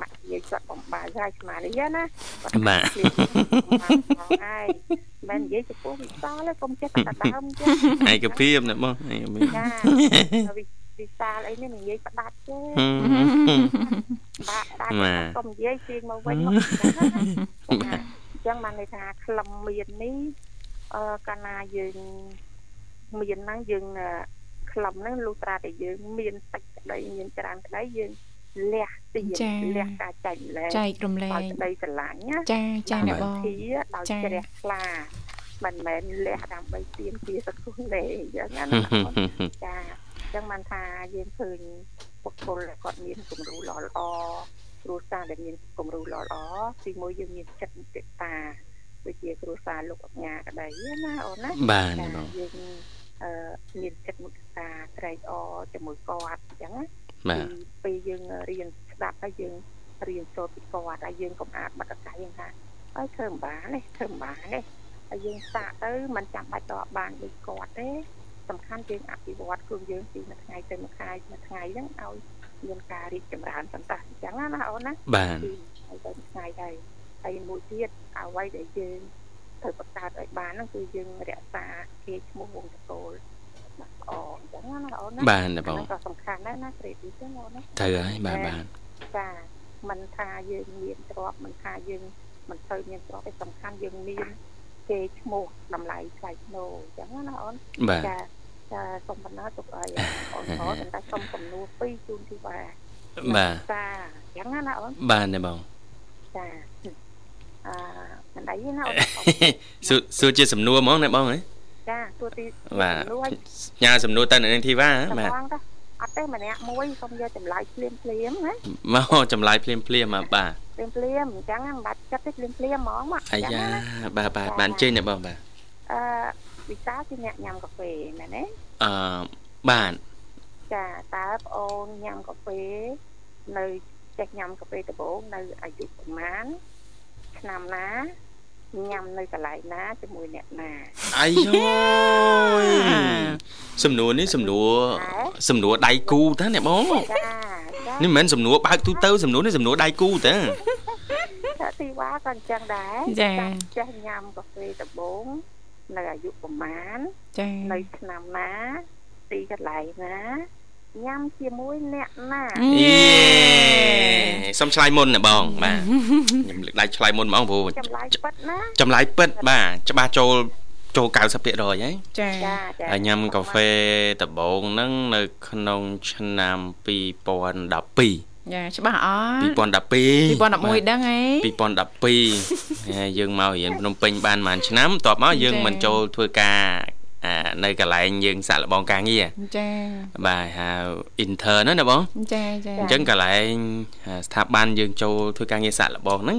បាក់និយាយគាត់បំបាយហើយស្មារតីណាគាត់បាទហើយមិននិយាយចំពោះវិសាលទេកុំចេះតែដើមចេះឯកភាពណាបងឯកភាពចាវិសាលអីនេះនិយាយផ្ដាច់ទេហឹមបាក់ដាច់ម៉ាកុំនិយាយជើងមកវិញមកអញ្ចឹងបានន័យថាខ្លឹមមាននេះអឺកាលណាយើងមានហ្នឹងយើង ខ្លឹមហ្នឹងលុះត្រាតែយើង មានតិចក្តីមានច្រើនក្តីយើងលះទីលះការចែកម្លែកចែករំលែឲ្យកក្តីស្រឡាញ់ណាចាចាអ្នកបងធីដោយជ្រះថ្លាមិនមែនលះដើម្បីទៀមទាសកុលទេអញ្ចឹងណាចាអញ្ចឹងបានថាយើងឃើញបុគ្គលដែលគាត់មានគំរូល្អល្អគ្រួសារដែលមានគំរូល្អល្អទីមួយយើងមានចិត្តមុទិតាដូចជាគ្រួសារលោកអញ្ញាក្តីណាអូនណាបាទណាបងយើងអឺ មានចិត្តមុទិតាត្រេកអរជាមួយគាត់អញ្ចឹងណាបាទពេលយើងរៀនស្ដាប់ហើយយើងរៀនសូត្រពីគាត់ហើយយើងកុំអាតបាត់កាយយើងថាអើយធ្វើមិនបានទេធ្វើមិនបានទេហើយយើងសាកទៅមិនចាំបាច់តបបានដូចគាត់ទេសំខាន់យើងអភិវឌ្ឍខ្លួនយើងពីមួយថ្ងៃទៅមួយថ្ងៃមួយថ្ងៃហ្នឹងឲ្យមានការរីកចម្រើនសន្តោសអញ្ចឹងណាអូនណាបាទពីថ្ងៃទៅមួយថ្ងៃហើយហើយមួយទៀតអ្វីដែលយើង ត្រូវបង្កើតឲ្យបានហ្នឹងគឺយើងរក្សាគេឈ្មោះវងតកូលបាទល្អអញ្ចឹងណាអូនណាបាទណាបងអាហ្នឹងក៏សំខាន់ដែរណាក្រេឌីចឹងអូនណាត្រូវហើយបាទបាទចាមិនថាយើងមានទ្រព្យមិនថាយើងមិនសូវមានទ្រព្យទេសំខាន់យើងមានគេឈ្មោះតម្លៃថ្លៃថ្នូរអញ្ចឹងណាអូនបាទចាចាសូមបណ្ណាទុកឲ្យអូនអូនតែសុំសំណួរពីរជូនទីបាទបាទចាអញ្ចឹងណាអូនបាទណាបងចាអឺ មិនដៃទេណាអូនសួរសួរជាសំណួរហ្មងណាបងហ៎ចាទួទីបាទសំណួរឲ្យញ៉ាសំណួរទៅនៅនឹងធីវ៉ាតំបាទងតាអត់ទេម្នាក់មួយសូមយកចម្លើយភ្លាមភ្លាមណាមកចម្លើយភ្លាមភ្លាមមកបាទភ្លាមភ្លាមអញ្ចឹងមិនបាច់ចិត្តទេភ្លាមភ្លាមហ្មងមកអាយ៉ាបាទបាទបានចេញណាបងបាទអឺវិសាជាអ្នកញ៉ាំកាហ្វេមែនទេអឺបាទចាតើប្អូនញ៉ាំកាហ្វេនៅចេះញ៉ាំកាហ្វេដំបូងនៅអាយុប្រហែលឆ្នាំណា ញ៉ាំនៅកន្លែងណាជាមួយអ្នកណាអាយយសំណួរនេះសំណួរសំណួរដៃគូតើអ្នកបងចាចានេះមិនមែនសំណួរបើកទូទៅសំណួរនេះសំណួរដៃគូតើចាទីវ៉ាក៏អញ្ចឹងដែរចាចេះញ៉ាំកាហ្វេដំបូងនៅអាយុប្រហែលចានៅឆ្នាំណាទីកន្លែងណា ញ៉ាំជាមួយអ្នកណាយេសុំឆ្លើយមុនណាបងបាទខ្ញុំលើកដៃឆ្លើយមុនហ្មងព្រោះចម្លើយពិតណាចម្លើយពិតបាទច្បាស់ចូលចូល90%ហើយចាចាចាហើយញ៉ាំកាហ្វេដំបូងហ្នឹងនៅក្នុងឆ្នាំ2012ចាច្បាស់អត់2012 2011ដឹងហ៎2012យើងមករៀនភ្នំពេញបានប្រហែលឆ្នាំតបមកយើងមិនចូលធ្វើការ នៅកន្លែងយើងសាក់លបងការងារចាបាទហៅ intern ណាបងចាចាអញ្ចឹងកន្លែងស្ថាប័នយើងចូលធ្វើការងារសាក់លបងហ្នឹង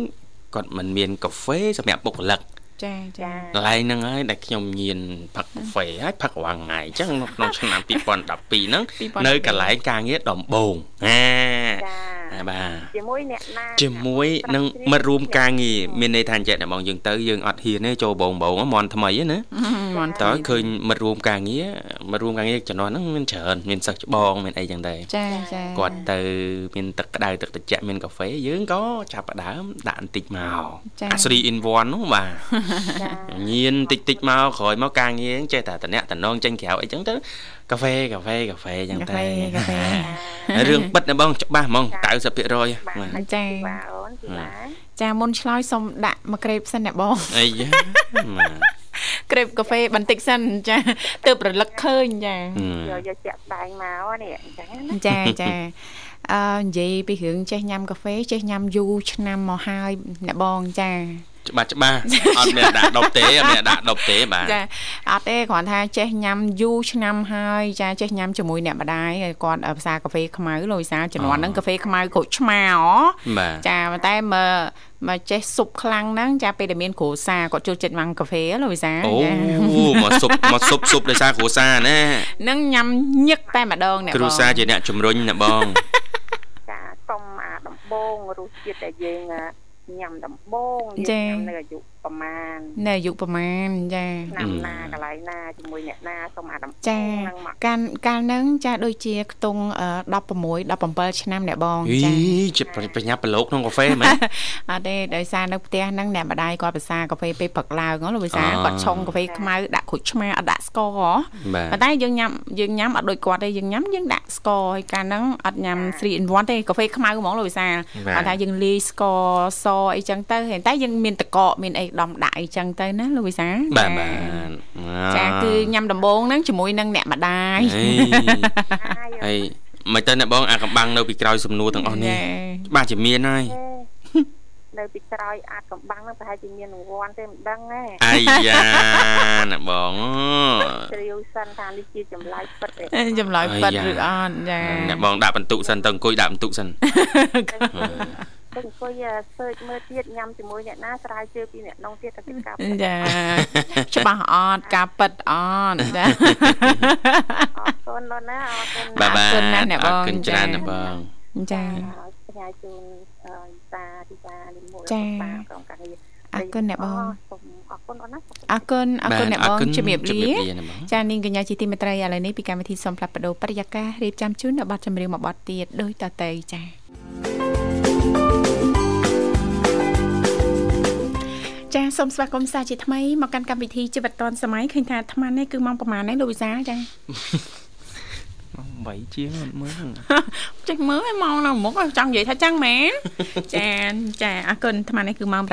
គាត់មិនមានកាហ្វេសម្រាប់បុគ្គលិកចាចាកន្លែងហ្នឹងហើយដែលខ្ញុំញៀនផឹកកាហ្វេហើយផឹករាល់ថ្ងៃអញ្ចឹងក្នុងឆ្នាំ2012ហ្នឹងនៅកន្លែងការងារដំបងអាចាបាទជាមួយអ្នកណាជាមួយនឹងមិត្តរួមការងារមានន័យថាអញ្ចឹងបងយើងទៅយើងអត់ហ៊ានទេចូលបងបងមន់ថ្មីណាមន់ តើឃើញមិត្តរួមការងារមិត្តរួមការងារជំនាន់ហ្នឹងមានច្រើនមានសិស្សច្បងមានអីចឹងដែរចាចាគាត់ទៅមានទឹកក្តៅទឹកត្រជាក់មានកាហ្វេយើងក៏ចាប់ផ្ដើមដាក់បន្តិចមកអា 3 in 1នោះបាទញៀនតិចតិចមកក្រោយមកការងារចេះតែតំណតំណងចេញក្រៅអីចឹងទៅកាហ្វេកាហ្វេកាហ្វេចឹងតែកាហ្វេរឿងពិតណាបងច្បាស់ហ្មង90%ចាចាអូនចាមុនឆ្លើយសុំដាក់មួយក្រេបសិនណាបងអីយ៉ា ក្រេបកាហ្វេបន្តិចសិនចាទើបរលឹកឃើញចាយកយកចាក់ស្ដែងមកនេះអញ្ចឹងចាចាអឺនិយាយពីរឿងចេះញ៉ាំកាហ្វេចេះញ៉ាំយូរឆ្នាំមកហើយអ្នកបងចា ច្បាស់ច្បាស់អត់មានដាក់ដប់ទេអត់មានដាក់ដប់ទេបាទចាអត់ទេគ្រាន់ថាចេះញ៉ាំយូរឆ្នាំហើយចាចេះញ៉ាំជាមួយអ្នកម្ដាយគាត់ភាសាកាហ្វេខ្មៅលោកវិសាជំនាន់ហ្នឹងកាហ្វេខ្មៅក្រូចឆ្មាចាប៉ុន្តែមើមកចេះស៊ុបខ្លាំងហ្នឹងចាពេលដែលមានគ្រួសារគាត់ចូលចិត្តញ៉ាំកាហ្វេលោកវិសាអូមកស៊ុបមកស៊ុបស៊ុបដោយសារគ្រួសារណាហ្នឹងញ៉ាំញឹកតែម្ដងអ្នកបងគ្រួសារជាអ្នកជំរុញណាបងចាសុំអាដំបងរសជាតិដែលយើង ញ៉ាំដំបងយើងញ៉ាំនៅអាយុប្រមាណនៅអាយុប្រមាណចាឆ្នាំណាកន្លែងណាជាមួយអ្នកណាសូមអាដំបងហ្នឹងមកកាលកាលហ្នឹងចាដូចជាខ្ទង់16 17ឆ្នាំអ្នកបងចាជាបញ្ញាប្រឡូកក្នុងកាហ្វេមែនអត់ទេដោយសារនៅផ្ទះហ្នឹងអ្នកម្ដាយគាត់ភាសាកាហ្វេពេលព្រឹកឡើងលោកភាសាគាត់ឆុងកាហ្វេខ្មៅដាក់ក្រូចឆ្មាអត់ដាក់ស្ករប៉ុន្តែយើងញ៉ាំយើងញ៉ាំអត់ដូចគាត់ទេយើងញ៉ាំយើងដាក់ស្ករហើយកាលហ្នឹងអត់ញ៉ាំ3 in 1ទេកាហ្វេខ្មៅហ្មងលោកវិសាគាត់ថាយើងលាយស្ករសអីចឹងទៅតែយើងមានតកកមានអីដំដាក់អីចឹងទៅណាលោកវិសាបាទបាទចាគឺញ៉ាំដំបងហ្នឹងជាមួយនឹងអ្នកម្ដាយហើយមិនទៅអ្នកបងអាកំបាំងនៅពីក្រោយសំណួរទាំងអស់នេះច្បាស់ជាមានហើយនៅពីក្រោយអាចកំបាំងហ្នឹងប្រហែលជាមានរង្វាន់ទេមិនដឹងទេអាយ៉ាណាបងជ្រាវសិនថានេះជាចម្លើយពិតទេចម្លើយពិតឬអត់ចាអ្នកបងដាក់បន្ទុកសិនទៅអង្គុយដាក់បន្ទុកសិន ទៅអង្គុយសើចមើលទៀតញ៉ាំជាមួយអ្នកណាស្រាវជ្រាវពីអ្នកនងទៀតទៅពីការចាច្បាស់អត់ការពិតអត់ចាអរគុណលោកណាអរគុណបាទបាទអរគុណណាស់អ្នកបងអរគុណច្រើនណាស់បងចាផ្ញើជូនតាទីតាលីមួយបាក្រុមការងារអរគុណអ្នកបងអរគុណអូនណាអរគុណអរគុណអ្នកបងជំរាបលាចានាងកញ្ញាជាទីមេត្រីឥឡូវនេះពីកម្មវិធីសំផ្លាប់បដោបរិយាកាសរៀបចំជូននៅប័ណ្ណចម្រៀងមួយប័ណ្ណទៀតដោយតទៅចា ចាសូមស្វាគមន៍សាជាថ្មីមកកាន់កម្មវិធីជីវិតឌွန်សម័យឃើញថាអាត្មានេះគឺម៉ោងប្រហែលហ្នឹងលោកវិសាចា8ជាងអត់មើលចេះមើលម៉ោងនៅមុខចង់និយាយថាចឹងមែនចាចាអរគុណអាត្មានេះគឺម៉ោង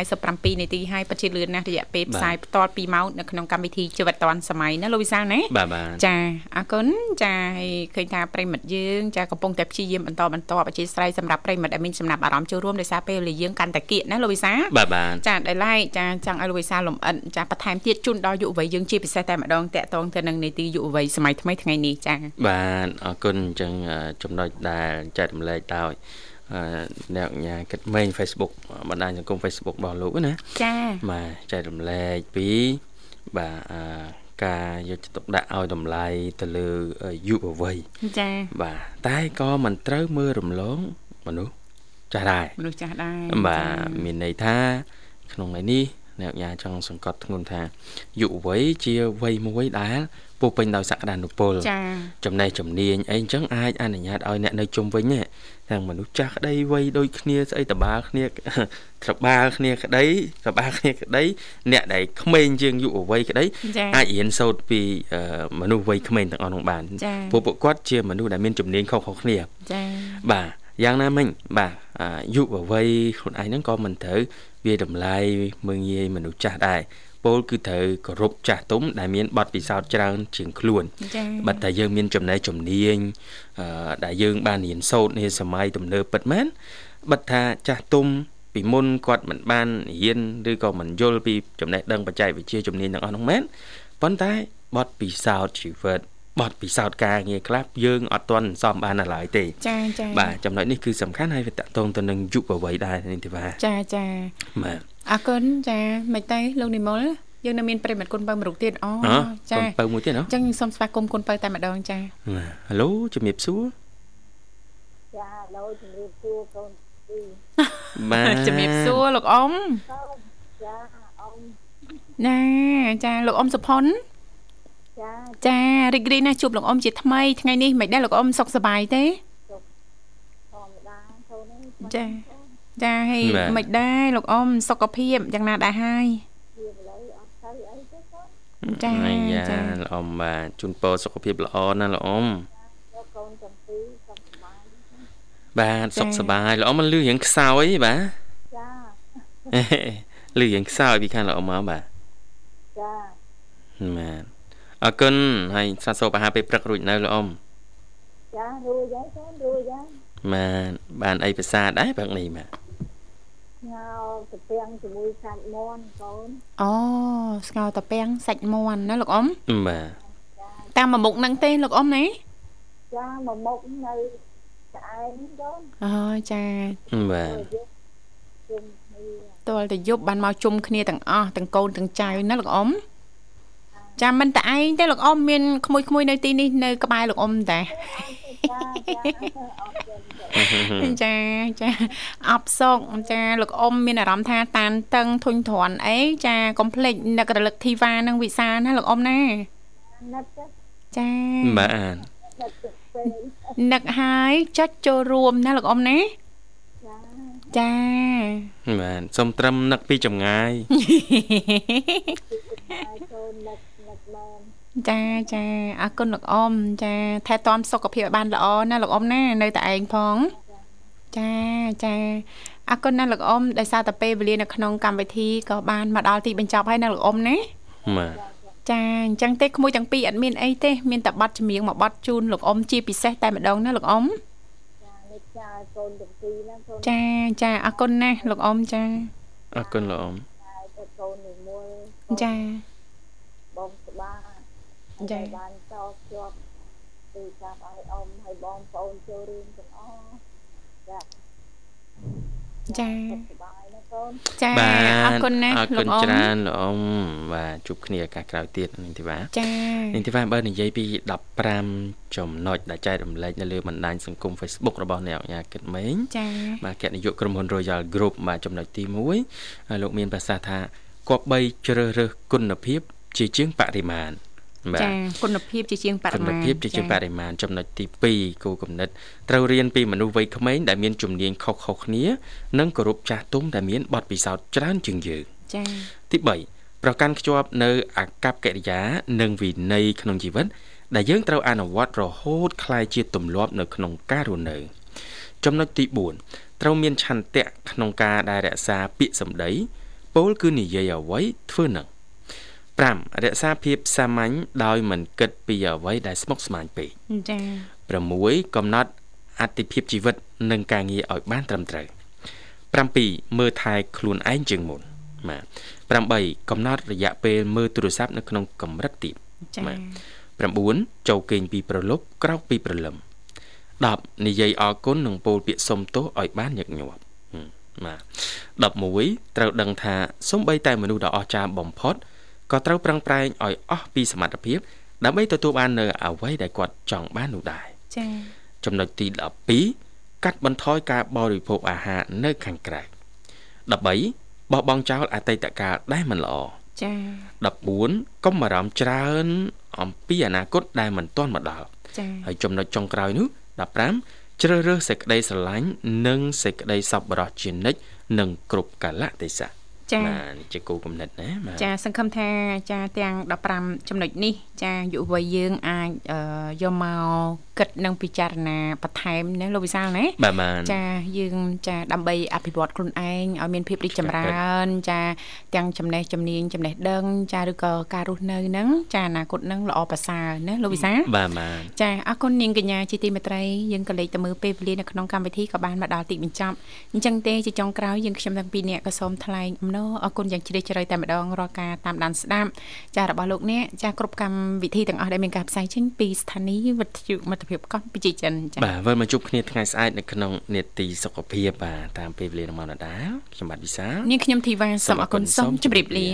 8:47នាទីហើយពិតជាលឿនណាស់រយៈពេលផ្សាយផ្ទាល់2ម៉ោងនៅក្នុងកម្មវិធីជីវិតឌွန်សម័យណាលោកវិសាលណាបាទបាទចាអរគុណចាហើយឃើញថាប្រិមិត្តយើងចាកំពុងតែព្យាយាមបន្តបន្តអធិស្ឋានសម្រាប់ប្រិមិត្តដែលមានចំណាប់អារម្មណ៍ចូលរួមដោយសារពេលវេលាយើងកាន់តែគៀកណាលោកវិសាលបាទបាទចាដែលឡែកចាចង់ឲ្យលោកវិសាលលំអិនចាបន្ថែមទៀតជូនដល់យុវវ័យយើងជាពិសេសតែម្ដងតាក់ទងទៅនឹងនីតិយុវវ័យសម័យថ្មីថ្ងៃនេះចាបាទអរគុណអញ្ចឹងចំណុចដែលចែករំលែកដោយអ្នកញ៉ាគិតមេង Facebook បណ្ដាញសង្គម Facebook របស់លោកណាចាបាទចែករំលែកពីបាទការយកចិត្តទុកដាក់ឲ្យតម្លៃទៅលើយុវវ័យចាបាទតែក៏មិនត្រូវមើលរំលងមនុស្សចាស់ដែរមនុស្សចាស់ដែរបាទមានន័យថា ក្នុងន័យនេះអ្នកញ៉ាចង់សង្កត់ធ្ងន់ថាយុវវ័យជាវ័យមួយដែល ពោពេញដោយសក្តានុពលចា៎ចំណេះជំនាញអីអញ្ចឹងអាចអនុញ្ញាតឲ្យអ្នកនៅជុំវិញទាំងមនុស្សចាស់ក្តីវ័យដូចគ្នាស្អីតបាគ្នាត្របាល់គ្នាក្តីត្របាល់គ្នាក្តី អ្នកដែលក្មេងជាងយុវវ័យក្តីអាចរៀនសូត្រពីមនុស្សវ័យក្មេងទាំងអស់នោះបានព្រោះពួកគាត់ជាមនុស្សដែលមានជំនាញខុសៗគ្នាចា៎បាទយ៉ាងណាមិញបាទយុវវ័យខ្លួនឯងហ្នឹងក៏មិនត្រូវវាតម្លៃមើងងាយមនុស្សចាស់ដែរ ពលគឺត្រូវគោរពចាស់ទុំដែលមានបទពិសោធន៍ច្រើនជាងខ្លួនចា៎បើតែយើងមានចំណេះជំនាញអឺដែលយើងបានរៀនសូត្រនាសម័យទំនើបពិតមែនបើថាចាស់ទុំពីមុនគាត់មិនបានរៀនឬក៏មិនយល់ពីចំណេះដឹងបច្ចេកវិទ្យាជំនាញទាំងអស់នោះមែនប៉ុន្តែបទពិសោធន៍ជីវិតបទពិសោធន៍ការងារខ្លះយើងអត់ទាន់សមបានដល់ឡើយទេចាចាបាទចំណុចនេះគឺសំខាន់ហើយវាតកតងទៅនឹងយុវវ័យដែរនេះទេបាទចាចាបាទ អរគុណចាមិនទេលោកនិមលយើងនៅមានប្រិមត្តគុណបើមរុកទៀតអូអចាកូនបើមួយទៀតណ៎អញ្ចឹងសូមស្វាគមន៍គុណបើតែម្ដងចាបាទហៅឡូជំរាបសួរចាលោកជំរាបសួរកូនទីបាទជំរាបសួរលោកអ៊ំកូនចាអ៊ំណាចាលោកអ៊ំសុផុនចាចារីករាយណាស់ជួបលោកអ៊ំជាថ្មីថ្ងៃនេះមិនដែរលោកអ៊ំសុខសប្បាយទេធម្មតាកូននេះចា ចាហេមិនដែរលោកអ៊ំសុខភាពយ៉ាងណាដែរហើយវាឥឡូវអត់ទៅអីទេកូនចាអាយ៉ាចាល្អអ៊ំបាទជូនពរសុខភាពល្អណាស់ល្អអ៊ំយកកូនទាំងពីរសុខសប្បាយបាទសុខសប្បាយល្អអ៊ំមិនលឺរៀងខ្សោយបាទចាលឺរៀងខ្សោយពីខាងល្អអ៊ំមកបាទចាបាទអរគុណហើយសាសូបអាហារពេលព្រឹករួចនៅល្អអ៊ំចារួចហើយកូនរួចហើយបាទបានអីភាសាដែរព្រឹកនេះបាទ ញ៉ៅទៅពាំងជាមួយសាច់មន់កូនអូស្ងោរតាពាំងសាច់មាន់ណាលោកអ៊ំបាទតាមមួយមុខហ្នឹងទេលោកអ៊ំណាចាមកមុខនៅស្អែកកូនអូចាបាទយកជុំគ្នាតលតែយប់បានមកជុំគ្នាទាំងអស់ទាំងកូនទាំងចៅណាលោកអ៊ំចាំមិនតែឯងទេលោកអ៊ំមានក្មួយក្មួយៗនៅទីនេះនៅក្បែរលោកអ៊ំតា ចាចាអត់ទេចាចាអបសុកចាលោកអ៊ំមានអារម្មណ៍ថាតានតឹងធុញទ្រាន់អីចាកុំភ្លេចនឹករលឹកធីវ៉ានិងវិសាលណាលោកអ៊ំណាណាត់ទេចាបាទណាត់ទៅពេលនឹកហើយចុចចូលរួមណាលោកអ៊ំណាចាចាបាទសូមត្រឹមនឹកពីចម្ងាយហើយកូននឹកនឹកមែន ចាចាអរគុណលោកអ៊ំចាថែទាំសុខភាពឲ្យបានល្អណាលោកអ៊ំណានៅតែឯងផងចាចាអរគុណណាលោកអ៊ំដោយសារតែពេលវេលានៅក្នុងកម្មវិធីក៏បានមកដល់ទីបញ្ចប់ហើយណាលោកអ៊ំណាបាទចាអញ្ចឹងទេក្មួយទាំងពីរអត់មានអីទេមានតែប័ណ្ណចម្រៀងមួយប័ណ្ណជូនលោកអ៊ំជាពិសេសតែម្ដងណាលោកអ៊ំចានេះចាកូនទាំងពីរណាកូនចាចាអរគុណណាស់លោកអ៊ំចាអរគុណលោកអ៊ំចាទៅកូននិមលចាបងស្បា ចាហើយបានតជាប់ពីចាប់ឲ្យអ៊ំឲ្យបងប្អូនចូលរួមទាំងអស់ចាចាសុខសប្បាយណាកូនចាបាទអរគុណណាស់អរលោគុណកអ៊ំច្រើនលោកអ៊ំបាទជួបគ្នាឱកាសក្រោយទៀតនេះទេបាទចានេះទេបាទបើនិយាយពី15ចំណុចដែលចែករំលែកនៅលើបណ្ដាញសង្គម Facebook របស់អ្នកអញ្ញាគិតមេងចាបាទគណៈនាយកក្រុមហ៊ុន Royal Group បាទចំណុចទី1ហើយលោកមានប្រសាសន៍ថាគប្បីជ្រើសរើសគុណភាព ជាជាងបរិមាណបាទ ចាគុណភាពជាជាងបរិគុណមាណភាពជាជាងបរិមាណចំណុចទី2គោលគំនិតត្រូវរៀនពីមនុស្សវ័យក្មេងដែលមានជំនាញខុសៗគ្នា និងគោរពចាស់ទុំដែលមានបទពិសោធន៍ច្រើនជាងយើងចាទី3ប្រកាន់ខ្ជាប់នៅអាកប្បកិរិយា និងវិន័យក្នុងជីវិត ដែលយើងត្រូវអនុវត្តរហូតក្លាយជាទម្លាប់នៅក្នុងការរស់នៅ ចំណុចទី4ត្រូវមានឆន្ទៈក្នុងការដែលរក្សាពាក្យសម្ដីពោលគឺនិយាយអ្វីធ្វើនឹង 5រក្សាភាពសាមញ្ញដោយមិនគិតពីអ្វីដែលស្មុគស្មាញពេកចា6កំណត់អតិភិបជីវិត និងការងារឲ្យបានត្រឹមត្រូវ7មើលថែខ្លួនឯងជាងមុនបាទ8កំណត់រយៈពេលមើលទូរស័ព្ទនៅក្នុងកម្រិតទាបចាបាទ9ចូលគេងពីប្រលប់ក្រោកពីព្រលឹម10និយាយអរគុណនិងពោលពាក្យសុំទោសឲ្យបានញឹកញាប់ហឹមបាទ11ត្រូវដឹងថាសំបីតែមនុស្សដ៏អស្ចារ្យបំផុត ក៏ត្រូវប្រឹងប្រែងឲ្យអស់ពីសមត្ថភាពដើម្បីទទួលបាននៅអ្វីដែលគាត់ចង់បាននោះដែរចាចំណុចទី12កាត់បន្ថយការបរិភោគអាហារនៅខាងក្រៅ13បោះបង់ចោលអតីតកាលដែលមិនល្អចា14កុំបារម្ភច្រើន អំពីអនាគតដែលមិនទាន់មកដល់ចាហើយចំណុចចុងក្រោយនោះ15ជ្រើសរើសសេចក្តីស្រឡាញ់និងសេចក្តីសប្បុរសជានិច្ចនិងគ្រប់កាលៈទេសៈ បាទនេះជាគោលគំនិតណាបាទចាសង្ឃឹមថាចាទាំង15ចំណុចនេះចាយុវវ័យយើងអាចអឺយកមកគិតនិងពិចារណាបន្ថែមណាលោកវិសាលណាបាទបាទចាយើងចាដើម្បីអភិវឌ្ឍខ្លួនឯងឲ្យមានភាពរីកចម្រើន ចា ទាំងចំណេះជំនាញចំណេះដឹង ចាឬក៏ការរស់នៅហ្នឹងចាអនាគតហ្នឹងល្អប្រសើរណាលោកវិសាលបាទបាទចាអរគុណនាងកញ្ញាជាទីមេត្រីយើងក៏លេចទៅមើលពេលវេលានៅក្នុងកម្មវិធីក៏បានមកដល់ទីបញ្ចប់អញ្ចឹងទេជាចុងក្រោយយើងខ្ញុំទាំងពីរនាក់ក៏សូមថ្លែងអំណរអរគុណយ៉ាងជ្រាលជ្រៅតែម្ដងរាល់ការតាមដានស្ដាប់ចារបស់លោកអ្នកចាគ្រប់កម្មវិធីទាំងអស់ដែលមានការផ្សាយចេញពីស្ថានីយ៍វិទ្យុមិត្តភាពកោះប្រជាចិនចាបាទវិលមកជួបគ្នាថ្ងៃស្អែកនៅក្នុងនេតិសុខភាពបាទតាមពេលវេលារបស់ដដែលខ្ញុំបាទវិសាលនាងខ្ញុំធីវ៉ាសូមអរគុណសូមជម្រាបលា